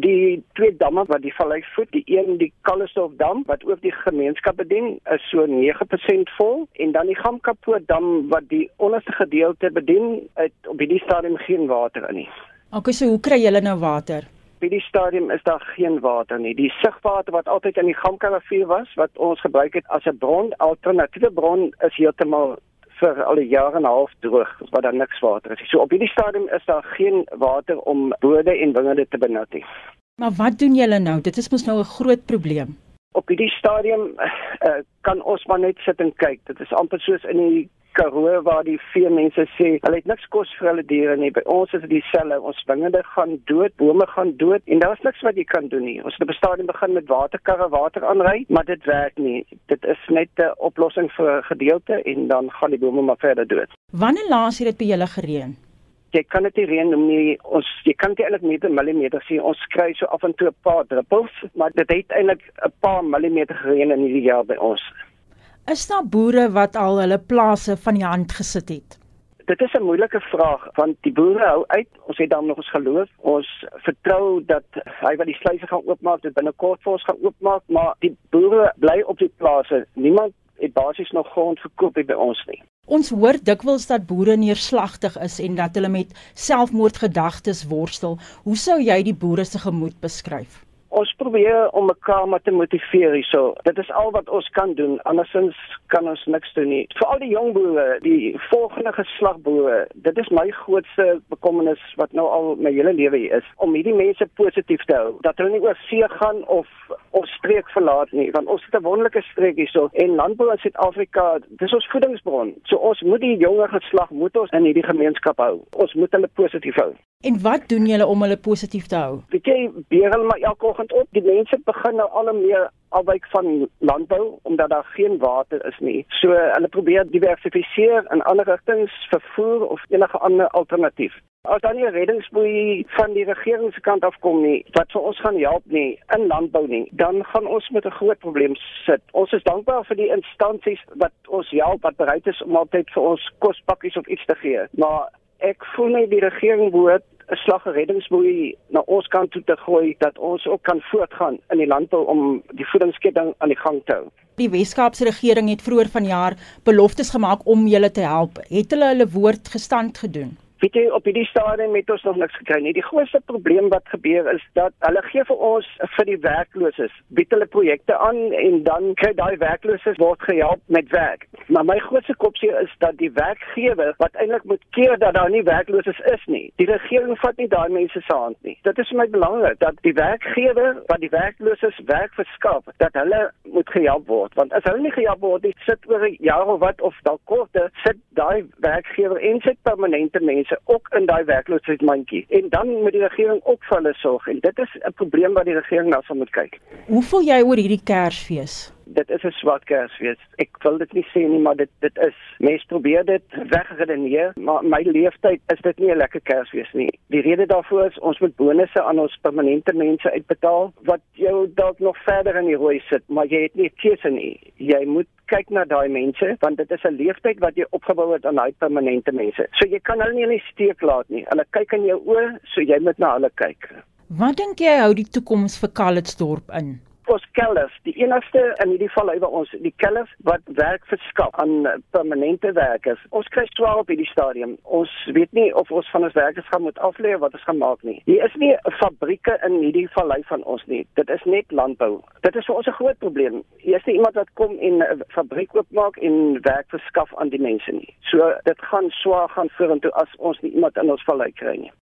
Die twee damme wat die vallei voed, die een die Kallestof dam wat ook die gemeenskap bedien, is so 9% vol en dan die Gamkapoort dam wat die onderste gedeelte bedien, het op hierdie stadium geen water in nie. Okay, so hoe kry julle nou water? By die stadium is daar geen water nie. Die sigwater wat altyd in die Gamkarivier was, wat ons gebruik het as 'n bron, alternatiewe bron, is heeltemal vir al 'n jaar en 'n half droog, wat daar niks water is. So op hierdie stadium is daar geen water om bode en wingerde te benut nie. Maar wat doen julle nou? Dit is mos nou 'n groot probleem. Op hierdie stadium uh, kan ons maar net sit en kyk. Dit is amper soos in die Karoo waar die vee mense sê hulle het niks kos vir hulle diere nie. By ons is dit dieselfde. Ons wingerde gaan dood, bome gaan dood en daar's niks wat jy kan doen nie. Ons het op 'n stadium begin met waterkarre water aanry, maar dit werk nie. Dit is net 'n oplossing vir 'n gedeelte en dan gaan die bome maar verder dood. Wanneer laas het dit by julle gereën? Jy kan dit nie reën noem nie. Ons jy kan dit eintlik met 'n millimeter sien. Ons kry so af en toe 'n paar druppels, maar dit het eintlik 'n paar millimeter gereën in hierdie jaar by ons. Is daar boere wat al hulle plase van die hand gesit het? Dit is 'n moeilike vraag want die boere hou uit. Ons het dan nog ons geloof. Ons vertrou dat hy wat die sluise gaan oopmaak, dit binnekort vir ons gaan oopmaak, maar die boere bly op die plase. Niemand het basies nog grond verkoop by ons nie. Ons hoor dikwels dat boere neerslagtig is en dat hulle met selfmoordgedagtes worstel. Hoe sou jy die boere se gemoed beskryf? Ons probeer om mekaar maar te motiveer hierso. Dit is al wat ons kan doen. Andersins kan ons niks doen nie. Vir al die jong boere, die volgende geslag boere, dit is my grootste bekommernis wat nou al my hele lewe hier is om hierdie mense positief te hou. Dat hulle nie oor see gaan of ons streek verlaat nie, want ons het 'n wonderlike streek hierso en landbou in Suid-Afrika, dis ons voedingsbron. So ons moet die jonger geslag moet ons in hierdie gemeenskap hou. Ons moet hulle positief hou. En wat doen julle om hulle positief te hou? Weet jy, beer hulle maar elke oggend op. Die mense begin nou al meer afwyk van landbou omdat daar geen water is nie. So hulle probeer diversifiseer in ander rigtings, vervoer of enige ander alternatief. As dan nie 'n reddingsboei van die regering se kant af kom nie wat vir ons gaan help nie in landbou nie, dan gaan ons met 'n groot probleem sit. Ons is dankbaar vir die instansies wat ons help wat bereid is om altyd vir ons kospakkies of iets te gee. Maar ek voel net die regering moet 'n slag reddingsboei na ons kant toe te gooi dat ons ook kan voortgaan in die landbou om die voedingsketting aan die gang te hou. Die Weskaapse regering het vroeër vanjaar beloftes gemaak om julle te help. Het hulle hulle woord gestand gedoen? Weet jy op hierdie stadium het ons nog niks gekry nie. Die grootste probleem wat gebeur is dat hulle gee vir ons vir die werklooses, bied hulle projekte aan en dan kry daai werklooses word gehelp met werk. Maar my grootste kopseer is dat die werkgewer wat eintlik moet keer dat daar nie werklooses is nie. Die regering vat nie daai mense se hand nie. Dit is vir my belangrik dat die werkgewer wat die werklooses werk verskaf, dat hulle moet gehelp word. Want as hulle nie gehelp word nie, sit oor 'n jaar of wat of dalk korter, sit daai werkgewer en sit permanente mense ook in daai werkloosheidsmandjie en dan moet die regering ook vir hulle sorg en dit is 'n probleem wat die regering nou sal moet kyk. Hoe voel jy oor hierdie Kersfees? Dit is 'n swart Kersfees. Ek wil dit nie sê nie, maar dit dit is mense probeer dit wegredeneer, maar my leeftyd is dit nie 'n lekker Kersfees nie. Die rede daarvoor is ons moet bonusse aan ons permanente mense uitbetaal wat jou dalk nog verder in die rooi sit, maar jy het nie keuse nie. Jy moet kyk na daai mense want dit is 'n leeftyd wat jy opgebou het aan daai permanente mense. So jy kan hulle nie in die steek laat nie. Hulle kyk in jou oë, so jy moet na hulle kyk. Wat dink jy hou die toekoms vir Calitzdorp in? Ons kellers, die enigste in hierdie geval by ons, die kellers wat werk verskaf aan permanente werkers. Ons kry swaar op hierdie stadium. Ons weet nie of ons van ons werkers gaan moet aflê wat ons gaan maak nie. Hier is nie fabrieke in hierdie vallei van ons nie. Dit is net landbou. Dit is vir ons 'n groot probleem. Hier is nie iemand wat kom en 'n fabriek oopmaak en werk verskaf aan die mense nie. So dit gaan swaar gaan vorentoe as ons nie iemand in ons vallei kry nie.